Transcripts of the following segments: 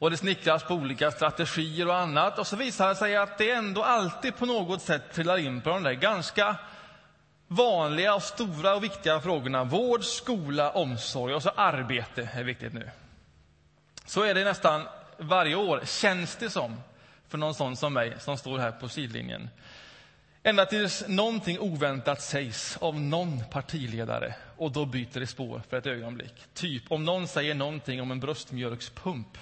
och det snickras på olika strategier och annat. Och så visar det sig att det ändå alltid på något sätt trillar in på de där ganska vanliga och stora och viktiga frågorna. Vård, skola, omsorg och så arbete är viktigt nu. Så är det nästan varje år, känns det som, för någon sån som mig som står här på sidlinjen. Ända tills någonting oväntat sägs av någon partiledare och då byter det spår för ett ögonblick. Typ om någon säger någonting om en bröstmjölkspump.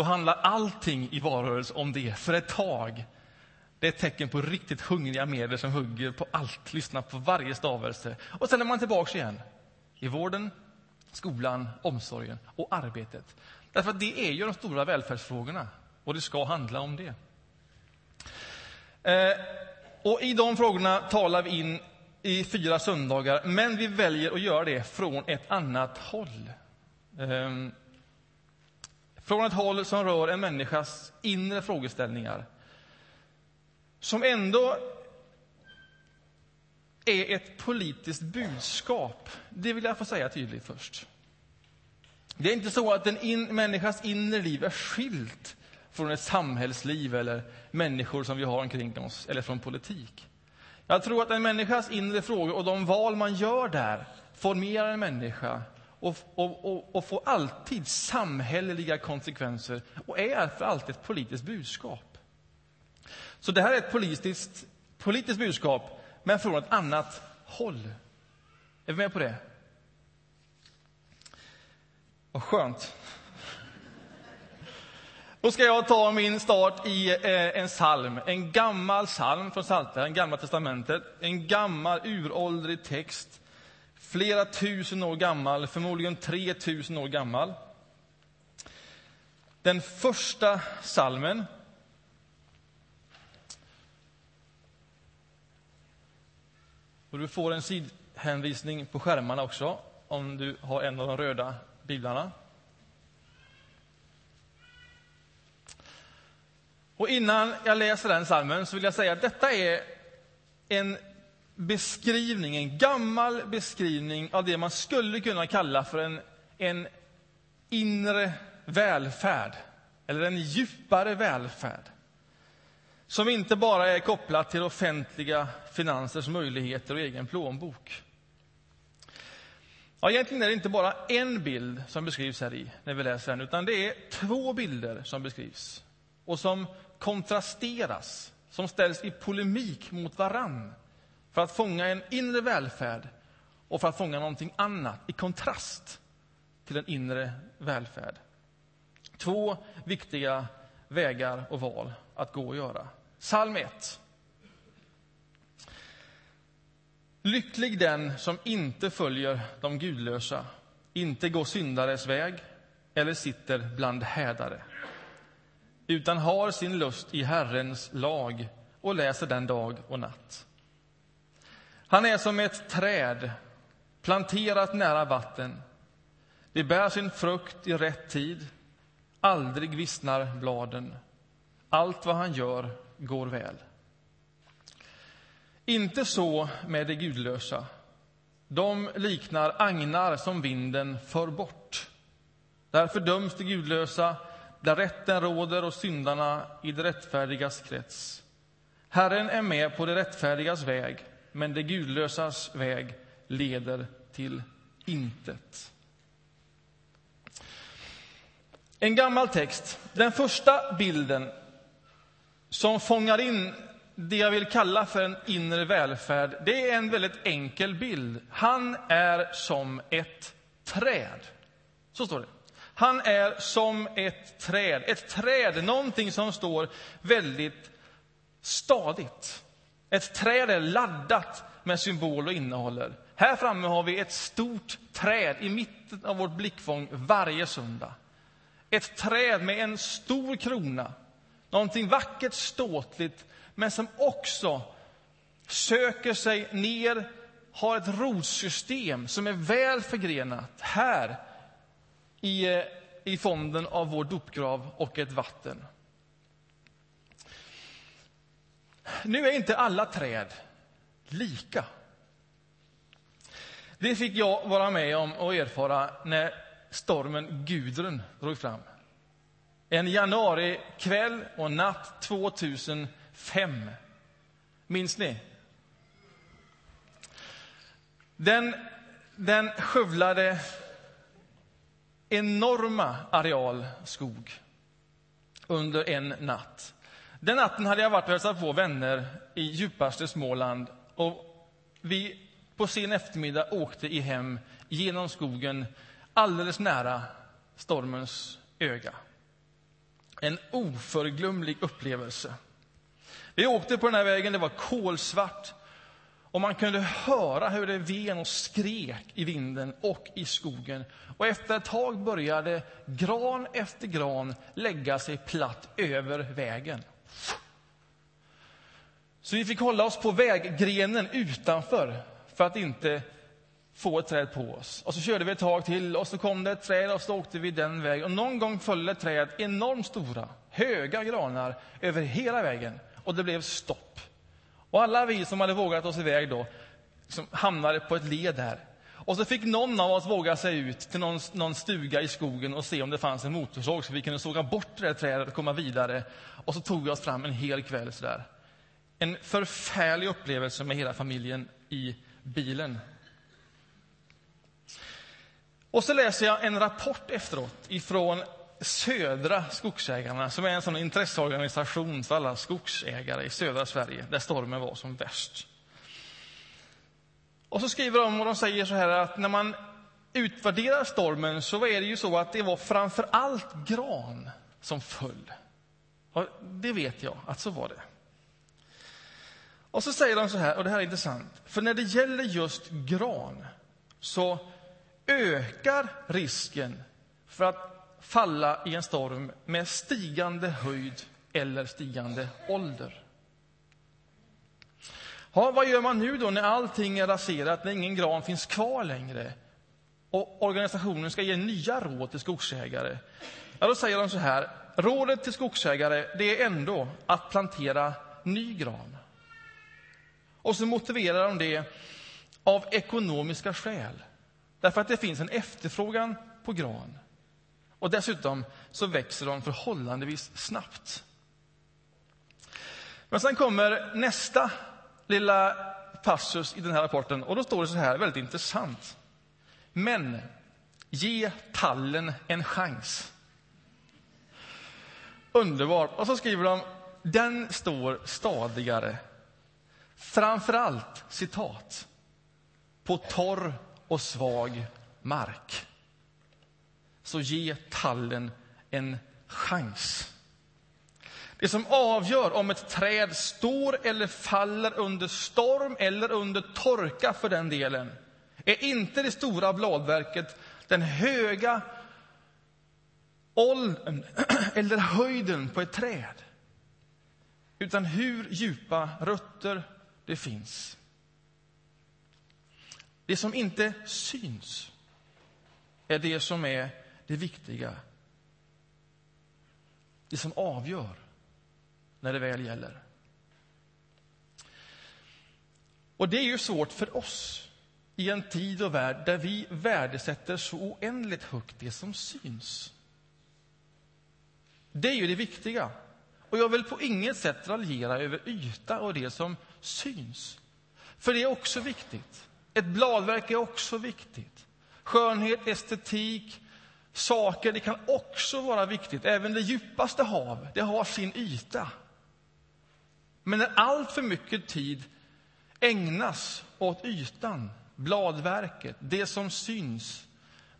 Då handlar allting i valrörelsen om det för ett tag. Det är ett tecken på riktigt hungriga medier som hugger på allt, lyssnar på varje stavelse. Och sen är man tillbaka igen. I vården, skolan, omsorgen och arbetet. Därför att det är ju de stora välfärdsfrågorna och det ska handla om det. Eh, och I de frågorna talar vi in i fyra söndagar, men vi väljer att göra det från ett annat håll. Eh, från ett håll som rör en människas inre frågeställningar. Som ändå är ett politiskt budskap. Det vill jag få säga tydligt först. Det är inte så att en in, människas inre liv är skilt från ett samhällsliv eller människor som vi har omkring oss, eller från politik. Jag tror att en människas inre frågor och de val man gör där formerar en människa och, och, och, och får alltid samhälleliga konsekvenser och är för alltid ett politiskt budskap. Så det här är ett politiskt, politiskt budskap, men från ett annat håll. Är vi med på det? Vad skönt. Då ska jag ta min start i eh, en psalm, en gammal psalm från Psaltaren, Gamla testamentet. En gammal uråldrig text, flera tusen år gammal, förmodligen 3000 år gammal. Den första psalmen Och du får en sidhänvisning på skärmarna också, om du har en av de röda biblarna. Och innan jag läser den salmen så vill jag säga att detta är en beskrivning, en gammal beskrivning av det man skulle kunna kalla för en, en inre välfärd, eller en djupare välfärd. Som inte bara är kopplad till offentliga finansers möjligheter och egen plånbok. Ja, egentligen är det inte bara en bild som beskrivs här i, när vi läser den, utan det är två bilder som beskrivs och som kontrasteras, som ställs i polemik mot varann för att fånga en inre välfärd och för att fånga någonting annat i kontrast till en inre välfärd. Två viktiga vägar och val att gå och göra. Psalm 1. Lycklig den som inte följer de gudlösa, inte går syndares väg eller sitter bland hädare utan har sin lust i Herrens lag och läser den dag och natt. Han är som ett träd planterat nära vatten. Det bär sin frukt i rätt tid. Aldrig vissnar bladen. Allt vad han gör går väl. Inte så med de gudlösa. De liknar agnar som vinden för bort. Därför döms de gudlösa där rätten råder och syndarna i det rättfärdigas krets. Herren är med på det rättfärdigas väg, men det gudlösas väg leder till intet. En gammal text. Den första bilden som fångar in det jag vill kalla för en inre välfärd, det är en väldigt enkel bild. Han är som ett träd. Så står det. Han är som ett träd. Ett träd, någonting som står väldigt stadigt. Ett träd är laddat med symbol och innehåller. Här framme har vi ett stort träd i mitten av vårt blickfång varje söndag. Ett träd med en stor krona, någonting vackert, ståtligt, men som också söker sig ner, har ett rotsystem som är väl förgrenat. Här i, eh, i fonden av vår dopgrav och ett vatten. Nu är inte alla träd lika. Det fick jag vara med om och erfara när stormen Gudrun drog fram. En januarikväll och natt 2005. Minns ni? Den, den skövlade enorma areal skog under en natt. Den natten hade jag varit och hälsat på vänner i djupaste Småland. Och vi på sen eftermiddag åkte i hem genom skogen alldeles nära stormens öga. En oförglömlig upplevelse. Vi åkte på den här vägen, det var kolsvart. Och man kunde höra hur det ven och skrek i vinden och i skogen. Och efter ett tag började gran efter gran lägga sig platt över vägen. Så vi fick hålla oss på väggrenen utanför för att inte få ett träd på oss. Och så körde vi ett tag till och så kom det ett träd och så åkte vi den vägen. Och någon gång föll ett träd, enormt stora, höga granar över hela vägen. Och det blev stopp. Och alla vi som hade vågat oss iväg då liksom hamnade på ett led där. Och så fick någon av oss våga sig ut till någon, någon stuga i skogen och se om det fanns en motorsåg så vi kunde såga bort det där trädet och komma vidare. Och så tog vi oss fram en hel kväll sådär. En förfärlig upplevelse med hela familjen i bilen. Och så läser jag en rapport efteråt ifrån Södra Skogsägarna, som är en sån intresseorganisation för alla skogsägare i södra Sverige, där stormen var som värst. Och så skriver de och de säger så här att när man utvärderar stormen så är det ju så att det var framför allt gran som föll. Och det vet jag att så var det. Och så säger de så här, och det här är intressant, för när det gäller just gran så ökar risken för att falla i en storm med stigande höjd eller stigande ålder. Ja, vad gör man nu då när allting är raserat, när ingen gran finns kvar längre och organisationen ska ge nya råd till skogsägare? Ja, då säger de så här. Rådet till skogsägare det är ändå att plantera ny gran. Och så motiverar de det av ekonomiska skäl. Därför att det finns en efterfrågan på gran. Och dessutom så växer de förhållandevis snabbt. Men sen kommer nästa lilla passus i den här rapporten och då står det så här, väldigt intressant. Men ge tallen en chans. Underbart. Och så skriver de, den står stadigare. Framför allt, citat, på torr och svag mark. Så ge tallen en chans. Det som avgör om ett träd står eller faller under storm eller under torka för den delen är inte det stora bladverket, den höga åldern eller höjden på ett träd utan hur djupa rötter det finns. Det som inte syns är det som är det viktiga. Det som avgör när det väl gäller. Och det är ju svårt för oss i en tid och värld där vi värdesätter så oändligt högt det som syns. Det är ju det viktiga. Och jag vill på inget sätt raljera över yta och det som syns. För det är också viktigt. Ett bladverk är också viktigt. Skönhet, estetik, saker, det kan också vara viktigt. Även det djupaste hav, det har sin yta. Men när allt för mycket tid ägnas åt ytan, bladverket, det som syns,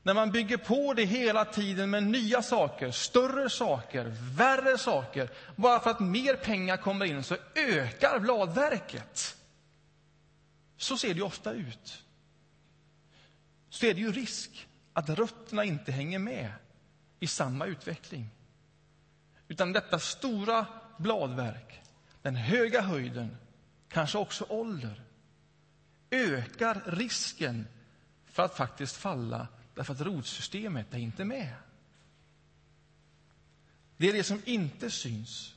när man bygger på det hela tiden med nya saker, större saker, värre saker, bara för att mer pengar kommer in, så ökar bladverket. Så ser det ofta ut. Så är det ju risk att rötterna inte hänger med i samma utveckling. Utan detta stora bladverk, den höga höjden, kanske också ålder, ökar risken för att faktiskt falla därför att rotsystemet är inte med. Det är det som inte syns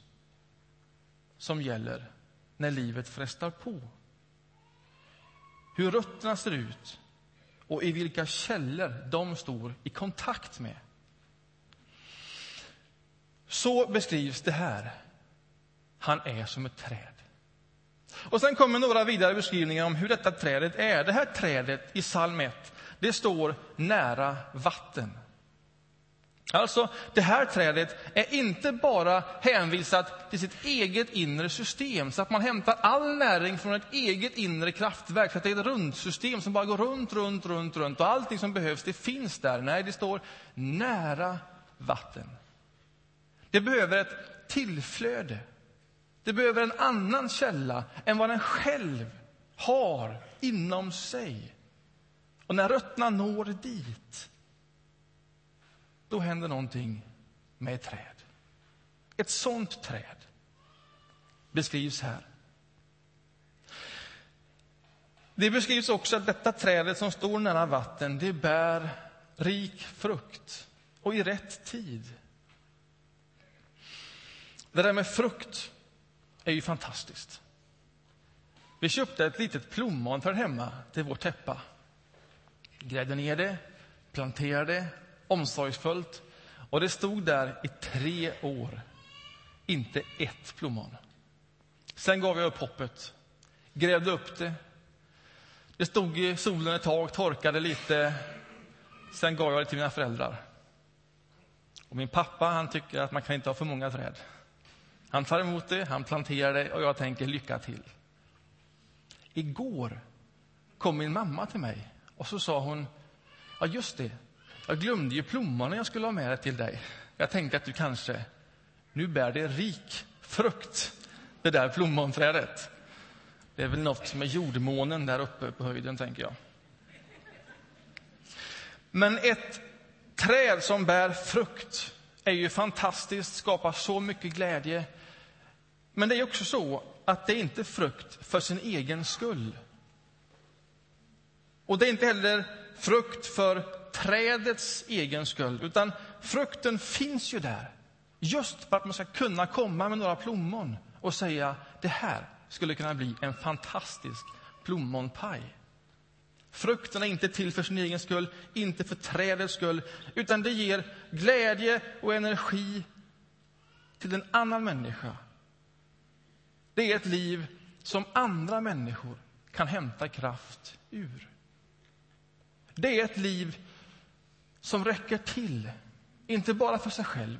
som gäller när livet frestar på. Hur rötterna ser ut och i vilka källor de står i kontakt med. Så beskrivs det här. Han är som ett träd. Och sen kommer några vidare beskrivningar om hur detta trädet är. Det här trädet i psalm 1, det står nära vatten. Alltså, det här trädet är inte bara hänvisat till sitt eget inre system, så att man hämtar all näring från ett eget inre kraftverk, så att det är ett rundsystem som bara går runt, runt, runt, runt och allting som behövs, det finns där. Nej, det står nära vatten. Det behöver ett tillflöde. Det behöver en annan källa än vad den själv har inom sig. Och när rötterna når dit, då händer någonting med ett träd. Ett sånt träd beskrivs här. Det beskrivs också att detta trädet som står nära vatten, det bär rik frukt och i rätt tid. Det där med frukt är ju fantastiskt. Vi köpte ett litet plommon för hemma till vår täppa. Grävde ner det, planterade det omsorgsfullt och det stod där i tre år. Inte ett plommon. Sen gav jag upp hoppet, grävde upp det. Det stod i solen ett tag, torkade lite. Sen gav jag det till mina föräldrar. Och min pappa han tycker att man kan inte ha för många träd. Han tar emot det, han planterar det och jag tänker lycka till. Igår kom min mamma till mig och så sa hon, ja just det, jag glömde ju plommonen jag skulle ha med till dig. Jag tänkte att du kanske, nu bär det rik frukt, det där plommonträdet. Det är väl något med jordmånen där uppe på höjden, tänker jag. Men ett träd som bär frukt är ju fantastiskt, skapar så mycket glädje. Men det är också så att det är inte frukt för sin egen skull. Och det är inte heller frukt för trädets egen skull, utan frukten finns ju där. Just för att man ska kunna komma med några plommon och säga det här skulle kunna bli en fantastisk plommonpaj. Frukten är inte till för sin egen skull, inte för trädets skull, utan det ger glädje och energi till en annan människa det är ett liv som andra människor kan hämta kraft ur. Det är ett liv som räcker till, inte bara för sig själv,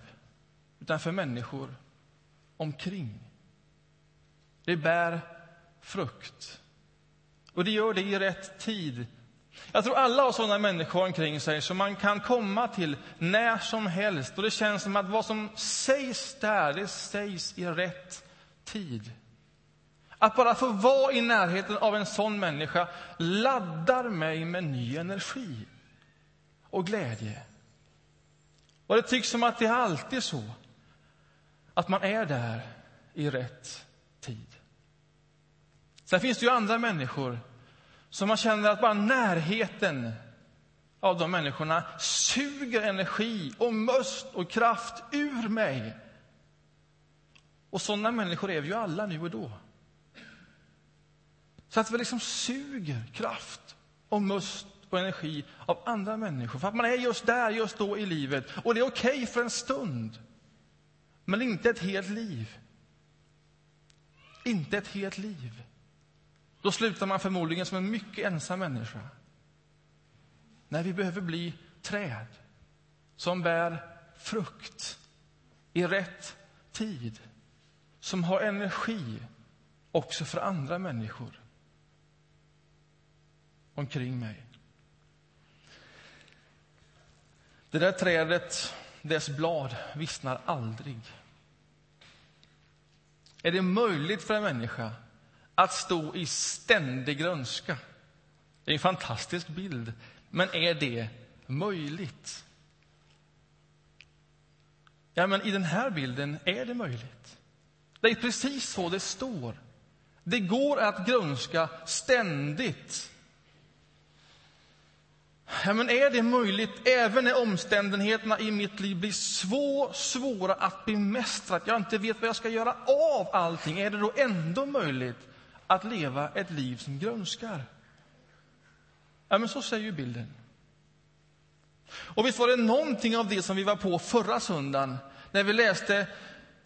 utan för människor omkring. Det bär frukt. Och det gör det i rätt tid. Jag tror alla har sådana människor omkring sig som man kan komma till när som helst. Och det känns som att vad som sägs där, det sägs i rätt tid. Att bara få vara i närheten av en sån människa laddar mig med ny energi och glädje. Och det tycks som att det är alltid så att man är där i rätt tid. Sen finns det ju andra människor som man känner att bara närheten av de människorna suger energi och must och kraft ur mig. Och sådana människor är vi ju alla nu och då. Så att vi liksom suger kraft och must och energi av andra människor. För att man är just där, just då i livet. Och det är okej okay för en stund. Men inte ett helt liv. Inte ett helt liv. Då slutar man förmodligen som en mycket ensam människa. När vi behöver bli träd som bär frukt i rätt tid. Som har energi också för andra människor omkring mig. Det där trädet, dess blad, vissnar aldrig. Är det möjligt för en människa att stå i ständig grönska? Det är en fantastisk bild, men är det möjligt? Ja, men i den här bilden är det möjligt. Det är precis så det står. Det går att grönska ständigt. Ja, men är det möjligt, även när omständigheterna i mitt liv blir så svåra att bemästra, att jag inte vet vad jag ska göra av allting, är det då ändå möjligt att leva ett liv som grönskar? Ja, men så säger ju bilden. Och visst var det någonting av det som vi var på förra söndagen när vi läste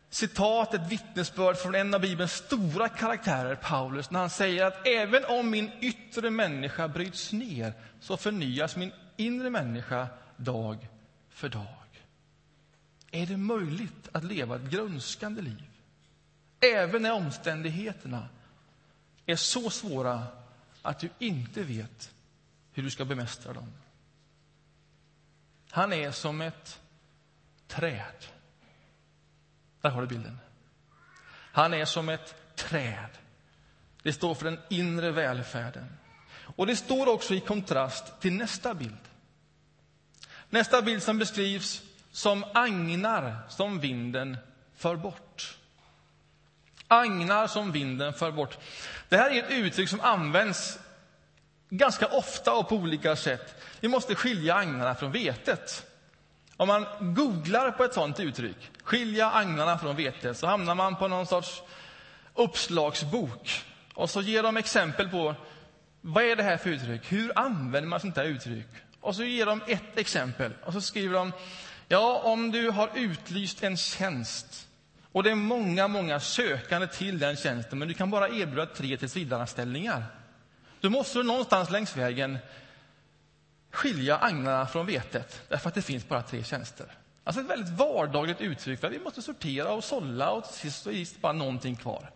citat, ett vittnesbörd från en av Bibelns stora karaktärer, Paulus, när han säger att även om min yttre människa bryts ner så förnyas min inre människa dag för dag. Är det möjligt att leva ett grönskande liv? Även när omständigheterna är så svåra att du inte vet hur du ska bemästra dem. Han är som ett träd. Där har du bilden. Han är som ett träd. Det står för den inre välfärden. Och det står också i kontrast till nästa bild. Nästa bild som beskrivs som agnar som vinden för bort. Agnar som vinden för bort. Det här är ett uttryck som används ganska ofta och på olika sätt. Vi måste skilja agnarna från vetet. Om man googlar på ett sånt uttryck, skilja agnarna från vetet, så hamnar man på någon sorts uppslagsbok. Och så ger de exempel på vad är det här för uttryck, hur använder man sånt här uttryck? Och så ger de ett exempel och så skriver de, ja, om du har utlyst en tjänst och det är många, många sökande till den tjänsten, men du kan bara erbjuda tre tillsvidareanställningar. Då måste du någonstans längs vägen skilja agnarna från vetet, därför att det finns bara tre tjänster. Alltså ett väldigt vardagligt uttryck för att vi måste sortera och sålla och till sist så är det bara någonting kvar.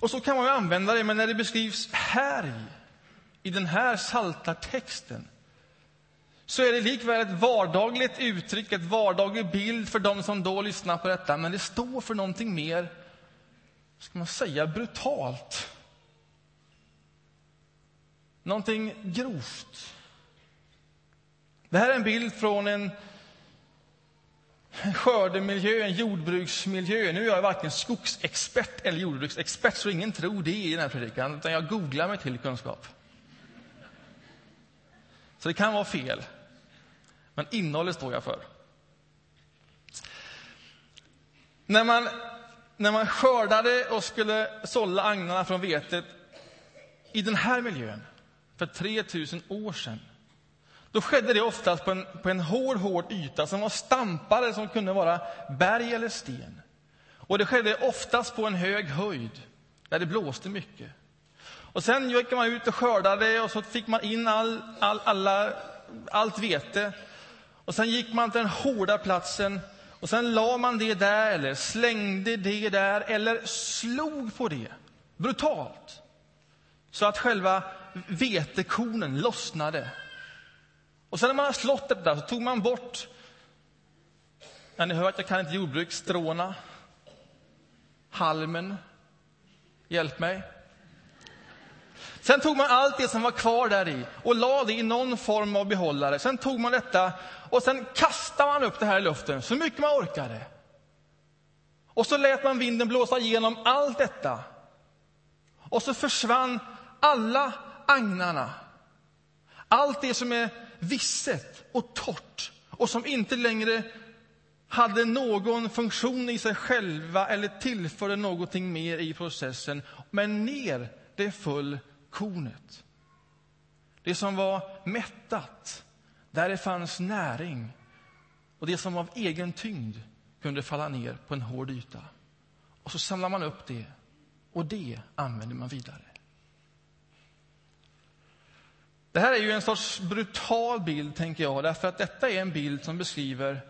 Och så kan man ju använda det, men när det beskrivs här i, i den här salta texten så är det likväl ett vardagligt uttryck, ett vardaglig bild för dem som då lyssnar på detta, men det står för någonting mer, ska man säga, brutalt. Någonting grovt. Det här är en bild från en skördemiljö, en jordbruksmiljö. Nu är jag varken skogsexpert eller jordbruksexpert, så ingen tror det i den här predikan, utan jag googlar mig till kunskap. Så det kan vara fel, men innehållet står jag för. När man, när man skördade och skulle sålla agnarna från vetet i den här miljön för 3000 år sedan då skedde det oftast på en, på en hård, hård yta som var stampade, som kunde vara berg eller sten. Och det skedde oftast på en hög höjd, där det blåste mycket. Och sen gick man ut och skördade och så fick man in all, all, alla, allt vete. Och sen gick man till den hårda platsen och sen la man det där, eller slängde det där, eller slog på det brutalt. Så att själva vetekornen lossnade. Och sen när man har slått det där så tog man bort, ja, ni hör att jag kan inte jordbruk, stråna, halmen, hjälp mig. Sen tog man allt det som var kvar där i och la det i någon form av behållare. Sen tog man detta och sen kastade man upp det här i luften så mycket man orkade. Och så lät man vinden blåsa igenom allt detta. Och så försvann alla agnarna. Allt det som är visset och torrt och som inte längre hade någon funktion i sig själva eller tillförde någonting mer i processen. Men ner det föll kornet. Det som var mättat, där det fanns näring och det som av egen tyngd kunde falla ner på en hård yta. Och så samlar man upp det och det använder man vidare. Det här är ju en sorts brutal bild, tänker jag, därför att detta är en bild som beskriver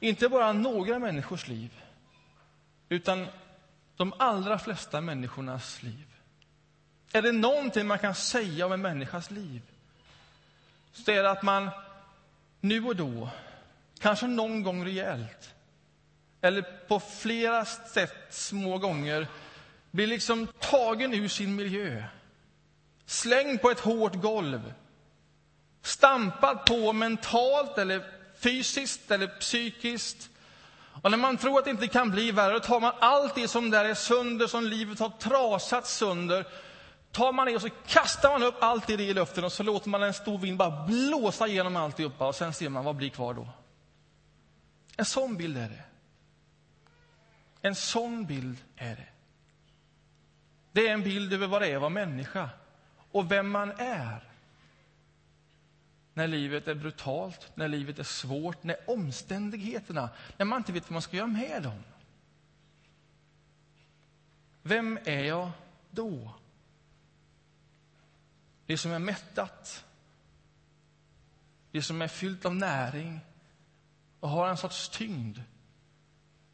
inte bara några människors liv, utan de allra flesta människornas liv. Är det någonting man kan säga om en människas liv, så är det att man nu och då, kanske någon gång rejält, eller på flera sätt små gånger, blir liksom tagen ur sin miljö slängd på ett hårt golv, stampad på mentalt eller fysiskt eller psykiskt. Och när man tror att det inte kan bli värre, då tar man allt det som där är sönder, som livet har trasat sönder, tar man det och så kastar man upp allt det i luften och så låter man en stor vind bara blåsa igenom alltihopa och sen ser man vad blir kvar då. En sån bild är det. En sån bild är det. Det är en bild över vad det är att vara människa och vem man är. När livet är brutalt, när livet är svårt, när omständigheterna, när man inte vet vad man ska göra med dem. Vem är jag då? Det som är mättat, det som är fyllt av näring och har en sorts tyngd.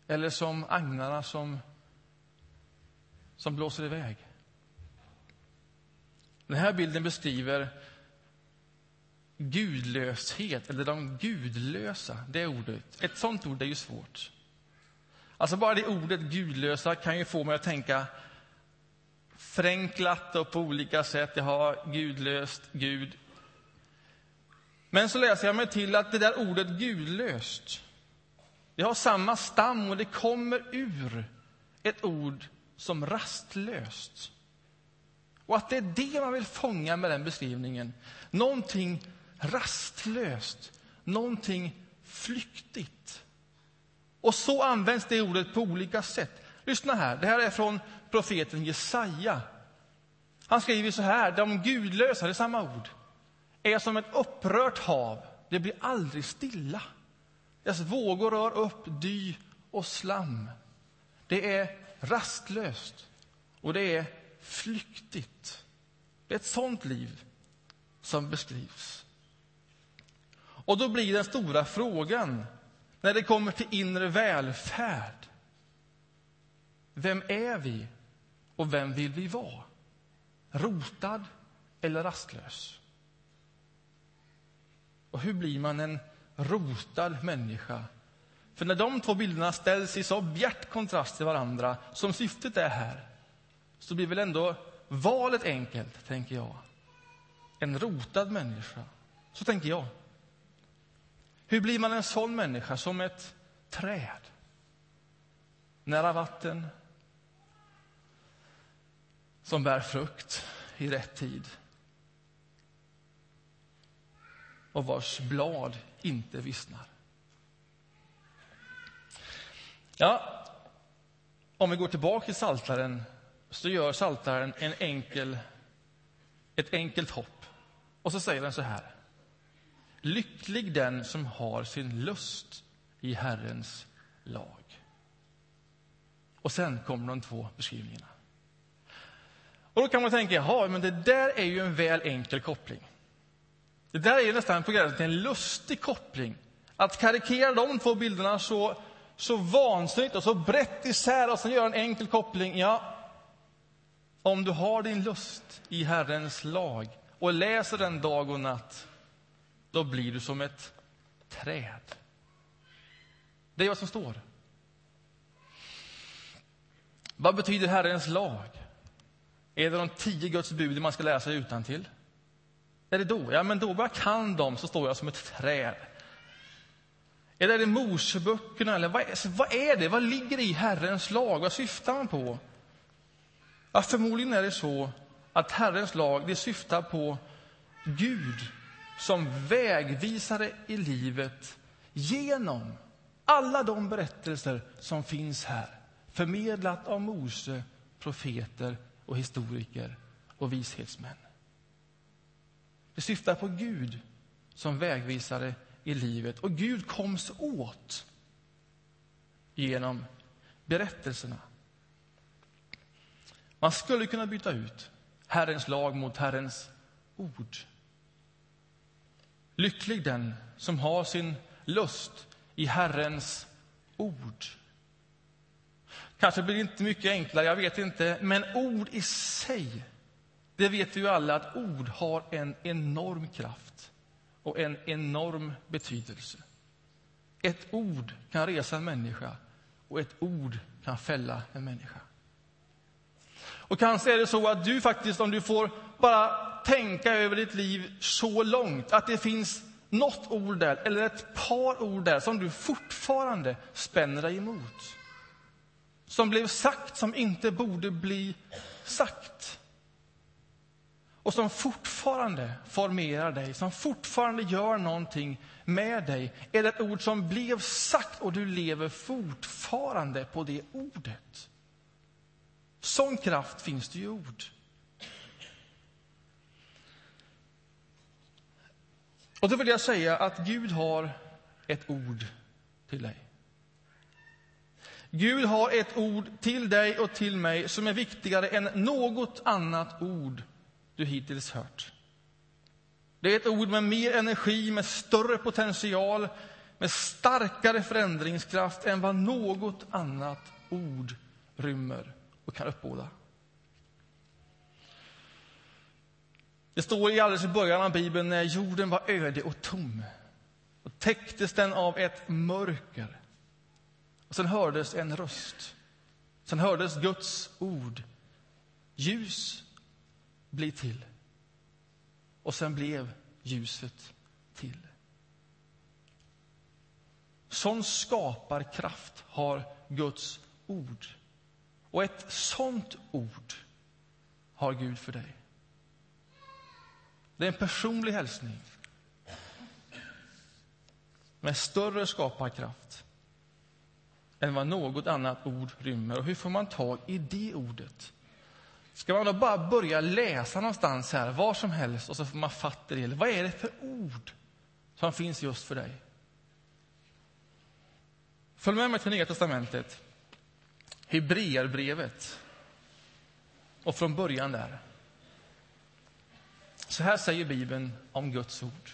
Eller som agnarna som, som blåser iväg. Den här bilden beskriver gudlöshet, eller de gudlösa, det ordet. Ett sånt ord är ju svårt. Alltså bara det ordet gudlösa kan ju få mig att tänka förenklat och på olika sätt. Jag har gudlöst, Gud. Men så läser jag mig till att det där ordet gudlöst, det har samma stam och det kommer ur ett ord som rastlöst. Och att det är det man vill fånga med den beskrivningen. Någonting rastlöst, någonting flyktigt. Och så används det ordet på olika sätt. Lyssna här, det här är från profeten Jesaja. Han skriver så här, de gudlösa, det är samma ord, är som ett upprört hav. Det blir aldrig stilla. Deras vågor rör upp dy och slam. Det är rastlöst och det är flyktigt. Det är ett sånt liv som beskrivs. Och då blir den stora frågan, när det kommer till inre välfärd. Vem är vi och vem vill vi vara? Rotad eller rastlös? Och hur blir man en rotad människa? För när de två bilderna ställs i så bjärt kontrast till varandra, som syftet är här, så blir väl ändå valet enkelt, tänker jag. En rotad människa. Så tänker jag. Hur blir man en sån människa? Som ett träd. Nära vatten. Som bär frukt i rätt tid. Och vars blad inte vissnar. Ja, om vi går tillbaka till Saltaren så gör Saltaren en enkel, ett enkelt hopp. Och så säger den så här. Lycklig den som har sin lust i Herrens lag. Och sen kommer de två beskrivningarna. Och då kan man tänka, jaha, men det där är ju en väl enkel koppling. Det där är ju nästan på gränsen till en lustig koppling. Att karikera de två bilderna så, så vansinnigt och så brett isär och sen göra en enkel koppling. Ja, om du har din lust i Herrens lag och läser den dag och natt, då blir du som ett träd. Det är vad som står. Vad betyder Herrens lag? Är det de tio Guds bud man ska läsa utan till? Är det då? Ja, men då jag kan dem, så står jag som ett träd. Är det Moseböckerna eller vad är, vad är det? Vad ligger i Herrens lag? Vad syftar man på? Ja, förmodligen är det så att Herrens lag det syftar på Gud som vägvisare i livet genom alla de berättelser som finns här förmedlat av Mose, profeter och historiker och vishetsmän. Det syftar på Gud som vägvisare i livet. Och Gud koms åt genom berättelserna. Man skulle kunna byta ut Herrens lag mot Herrens ord. Lycklig den som har sin lust i Herrens ord. Kanske blir det inte mycket enklare, jag vet inte. Men ord i sig, det vet vi ju alla att ord har en enorm kraft och en enorm betydelse. Ett ord kan resa en människa och ett ord kan fälla en människa. Och kanske är det så att du faktiskt, om du får bara tänka över ditt liv så långt, att det finns något ord där, eller ett par ord där, som du fortfarande spänner dig emot. Som blev sagt som inte borde bli sagt. Och som fortfarande formerar dig, som fortfarande gör någonting med dig. Är det ett ord som blev sagt och du lever fortfarande på det ordet. Sån kraft finns det i ord. Och då vill jag säga att Gud har ett ord till dig. Gud har ett ord till dig och till mig som är viktigare än något annat ord du hittills hört. Det är ett ord med mer energi, med större potential, med starkare förändringskraft än vad något annat ord rymmer och kan uppbåda. Det står i alldeles i början av Bibeln när jorden var öde och tom och täcktes den av ett mörker. Och sen hördes en röst. Sen hördes Guds ord. Ljus, bli till. Och sen blev ljuset till. Sån skaparkraft har Guds ord. Och ett sånt ord har Gud för dig. Det är en personlig hälsning med större skaparkraft än vad något annat ord rymmer. Och hur får man tag i det ordet? Ska man då bara börja läsa någonstans här, var som helst, och så får man fatta det? Eller vad är det för ord som finns just för dig? Följ med mig till Nya testamentet, Hebreerbrevet. Och från början där. Så här säger Bibeln om Guds ord.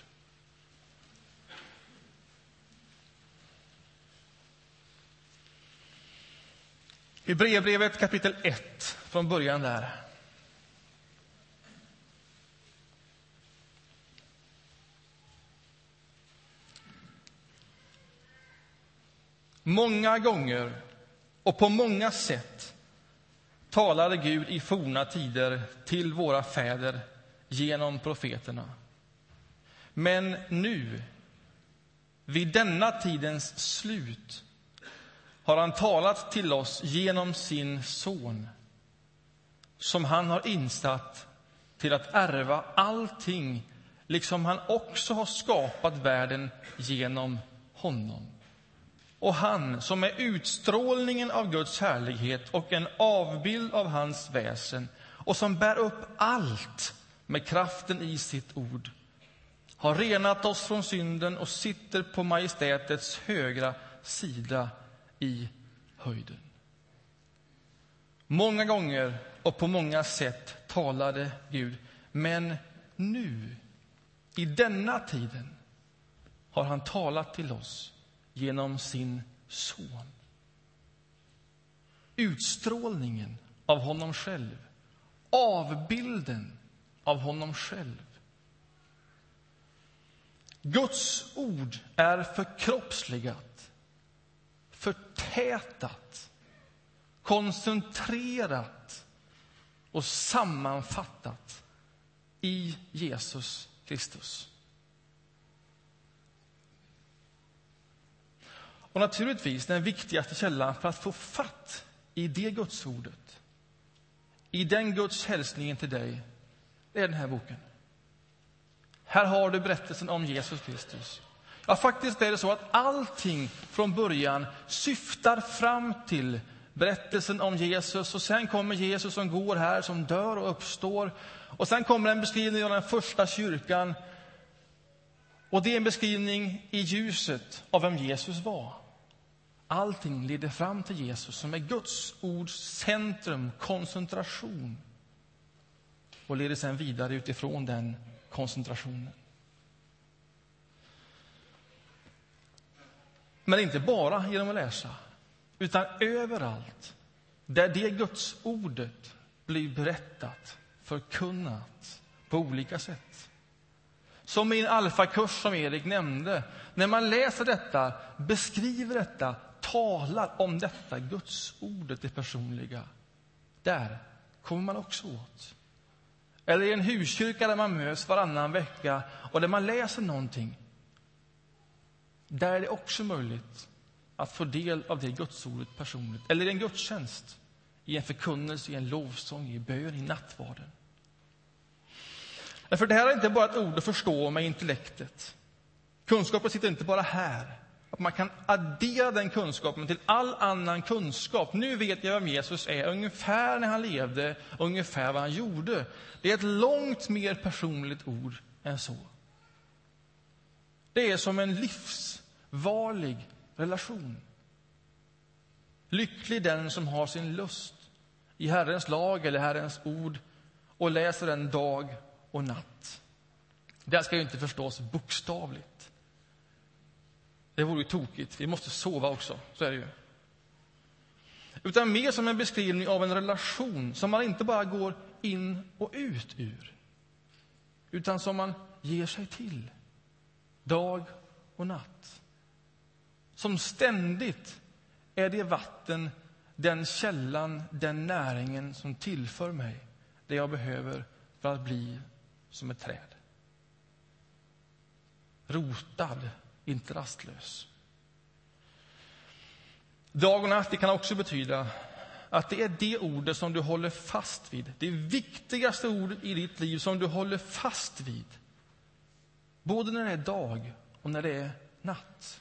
Hebreerbrevet kapitel 1, från början där. Många gånger och på många sätt talade Gud i forna tider till våra fäder genom profeterna. Men nu, vid denna tidens slut, har han talat till oss genom sin son som han har insatt till att ärva allting liksom han också har skapat världen genom honom. Och han, som är utstrålningen av Guds härlighet och en avbild av hans väsen och som bär upp allt med kraften i sitt ord har renat oss från synden och sitter på majestätets högra sida i höjden. Många gånger och på många sätt talade Gud, men nu, i denna tiden, har han talat till oss genom sin son. Utstrålningen av honom själv, avbilden av honom själv. Guds ord är förkroppsligat, förtätat, koncentrerat och sammanfattat i Jesus Kristus. Och naturligtvis den viktigaste källan för att få fatt i det Gudsordet, i den Guds hälsningen till dig, det är den här boken. Här har du berättelsen om Jesus Kristus. Ja, faktiskt är det så att allting från början syftar fram till berättelsen om Jesus och sen kommer Jesus som går här, som dör och uppstår. Och sen kommer en beskrivning av den första kyrkan. Och det är en beskrivning i ljuset av vem Jesus var. Allting leder fram till Jesus som är Guds ords centrum, koncentration och leder sen vidare utifrån den koncentrationen. Men inte bara genom att läsa, utan överallt där det Guds ordet blir berättat, förkunnat på olika sätt. Som i en alfakurs som Erik nämnde. När man läser detta, beskriver detta, talar om detta gudsordet, det personliga. Där kommer man också åt. Eller i en huskyrka där man möts varannan vecka och där man läser någonting. Där är det också möjligt att få del av det gudsordet personligt. Eller i en gudstjänst, i en förkunnelse, i en lovsång, i bön, i nattvarden. För det här är inte bara ett ord att förstå med intellektet. Kunskapen sitter inte bara här. Att man kan addera den kunskapen till all annan kunskap. Nu vet jag vem Jesus är, ungefär när han levde, ungefär vad han gjorde. Det är ett långt mer personligt ord än så. Det är som en livsvarlig relation. Lycklig den som har sin lust i Herrens lag eller Herrens ord och läser den dag och natt. Det ska ju inte förstås bokstavligt. Det vore ju tokigt. Vi måste sova också, så är det ju. Utan mer som en beskrivning av en relation som man inte bara går in och ut ur utan som man ger sig till, dag och natt. Som ständigt är det vatten, den källan, den näringen som tillför mig det jag behöver för att bli som ett träd. Rotad, inte rastlös. Dag och natt det kan också betyda att det är det ordet som du håller fast vid. Det viktigaste ordet i ditt liv som du håller fast vid. Både när det är dag och när det är natt.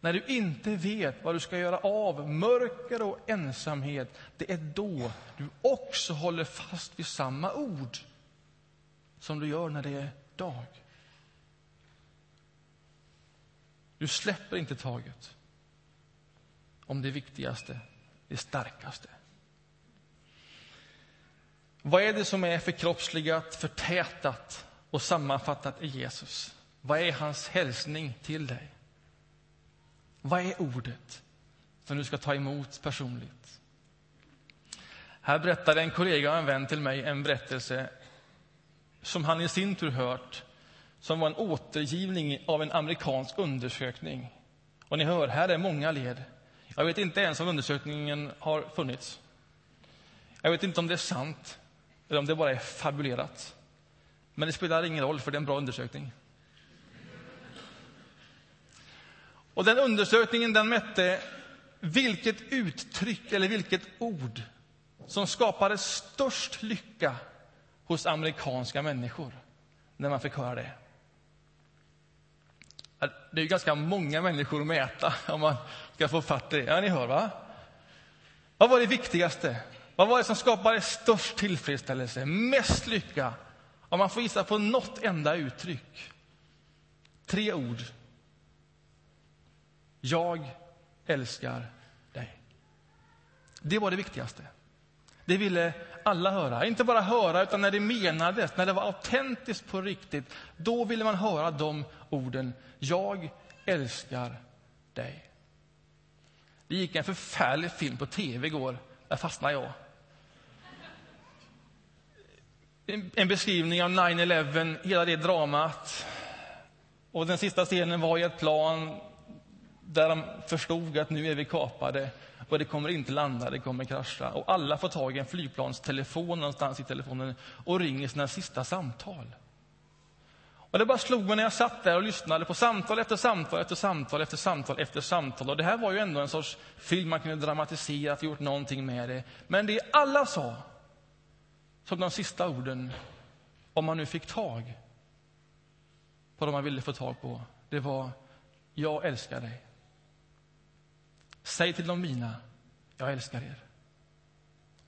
När du inte vet vad du ska göra av mörker och ensamhet, det är då du också håller fast vid samma ord som du gör när det är dag. Du släpper inte taget om det viktigaste, det starkaste. Vad är det som är förkroppsligat, förtätat och sammanfattat i Jesus? Vad är hans hälsning till dig? Vad är ordet som du ska ta emot personligt? Här berättade en kollega och en vän till mig en berättelse som han i sin tur hört som var en återgivning av en amerikansk undersökning. Och ni hör, här är många led. Jag vet inte ens om undersökningen har funnits. Jag vet inte om det är sant eller om det bara är fabulerat. Men det spelar ingen roll, för det är en bra undersökning. Och den undersökningen den mätte vilket uttryck eller vilket ord som skapade störst lycka hos amerikanska människor när man fick höra det. Det är ganska många människor att mäta om man ska få fatt i det. Ja, ni hör, va? Vad var det viktigaste? Vad var det som skapade störst tillfredsställelse, mest lycka? Om man får gissa på något enda uttryck. Tre ord. Jag älskar dig. Det var det viktigaste. Det ville alla höra. Inte bara höra, utan när det menades, när det var autentiskt på riktigt, då ville man höra de orden. Jag älskar dig. Det gick en förfärlig film på tv igår. Där fastnade jag. En beskrivning av 9-11, hela det dramat. Och den sista scenen var i ett plan där de förstod att nu är vi kapade och det kommer inte landa, det kommer krascha. Och alla får tag i en flygplanstelefon någonstans i telefonen och ringer sina sista samtal. Och det bara slog mig när jag satt där och lyssnade på samtal efter samtal efter samtal efter samtal efter samtal. Och det här var ju ändå en sorts film man kunde dramatisera, att gjort någonting med det. Men det alla sa, som de sista orden, om man nu fick tag på vad man ville få tag på, det var jag älskar dig. Säg till de mina, jag älskar er.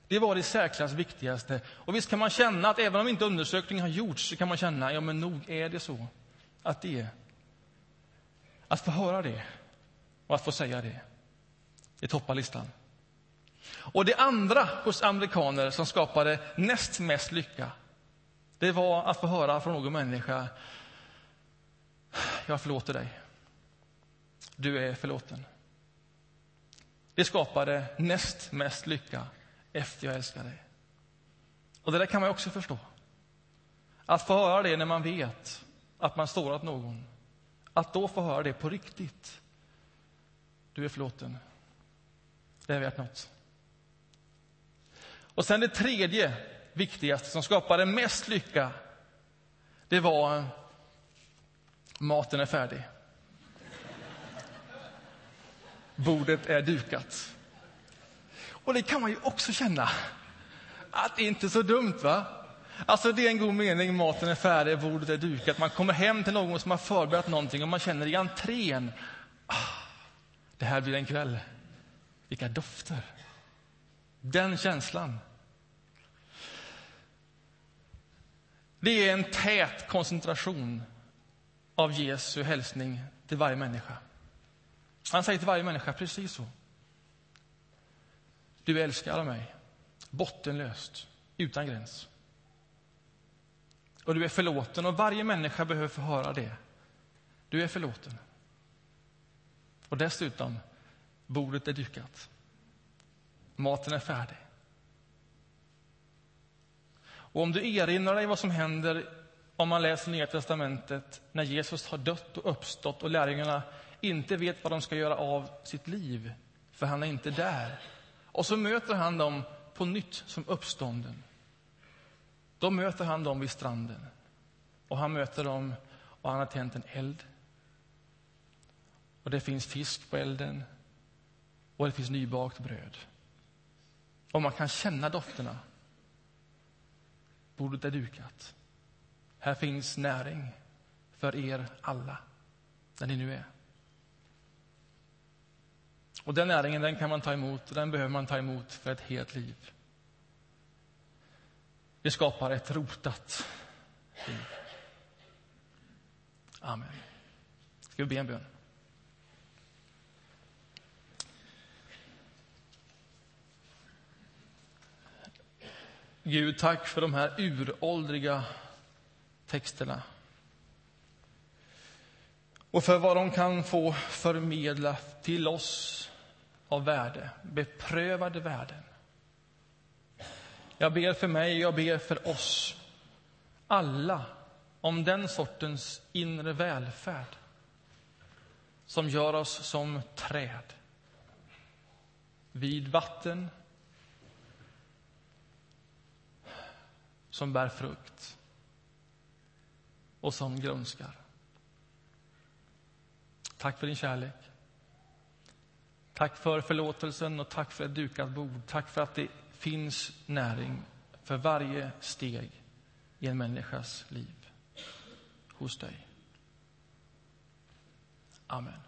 Det var det särklass viktigaste. Och visst kan man känna att även om inte undersökningen har gjorts så kan man känna, ja men nog är det så att det är. Att få höra det och att få säga det, det toppar listan. Och det andra hos amerikaner som skapade näst mest lycka, det var att få höra från någon människa, jag förlåter dig. Du är förlåten. Det skapade näst mest lycka efter jag älskar dig. Och det där kan man också förstå. Att få höra det när man vet att man sårat någon. Att då få höra det på riktigt. Du är förlåten. Det är värt något. Och sen det tredje viktigaste som skapade mest lycka. Det var maten är färdig. Bordet är dukat. Och det kan man ju också känna. Att det inte är så dumt, va? Alltså det är en god mening, maten är färdig, bordet är dukat. Man kommer hem till någon som har förberett någonting och man känner i entrén, ah, det här blir en kväll. Vilka dofter! Den känslan. Det är en tät koncentration av Jesu hälsning till varje människa. Han säger till varje människa precis så. Du älskar mig, bottenlöst, utan gräns. Och du är förlåten och varje människa behöver få höra det. Du är förlåten. Och dessutom, bordet är dukat. Maten är färdig. Och om du erinrar dig vad som händer om man läser Nya Testamentet när Jesus har dött och uppstått och lärjungarna inte vet vad de ska göra av sitt liv, för han är inte där. Och så möter han dem på nytt som uppstånden. Då möter han dem vid stranden. Och han möter dem och han har tänt en eld. Och det finns fisk på elden. Och det finns nybakt bröd. Och man kan känna dofterna. Bordet är dukat. Här finns näring för er alla, där ni nu är. Och den näringen den kan man ta emot och den behöver man ta emot för ett helt liv. Det skapar ett rotat liv. Amen. Ska vi be en bön? Gud, tack för de här uråldriga texterna. Och för vad de kan få förmedla till oss av värde, beprövade värden. Jag ber för mig, jag ber för oss alla om den sortens inre välfärd som gör oss som träd vid vatten som bär frukt och som grönskar. Tack för din kärlek. Tack för förlåtelsen och tack för ett dukat bord. Tack för att det finns näring för varje steg i en människas liv hos dig. Amen.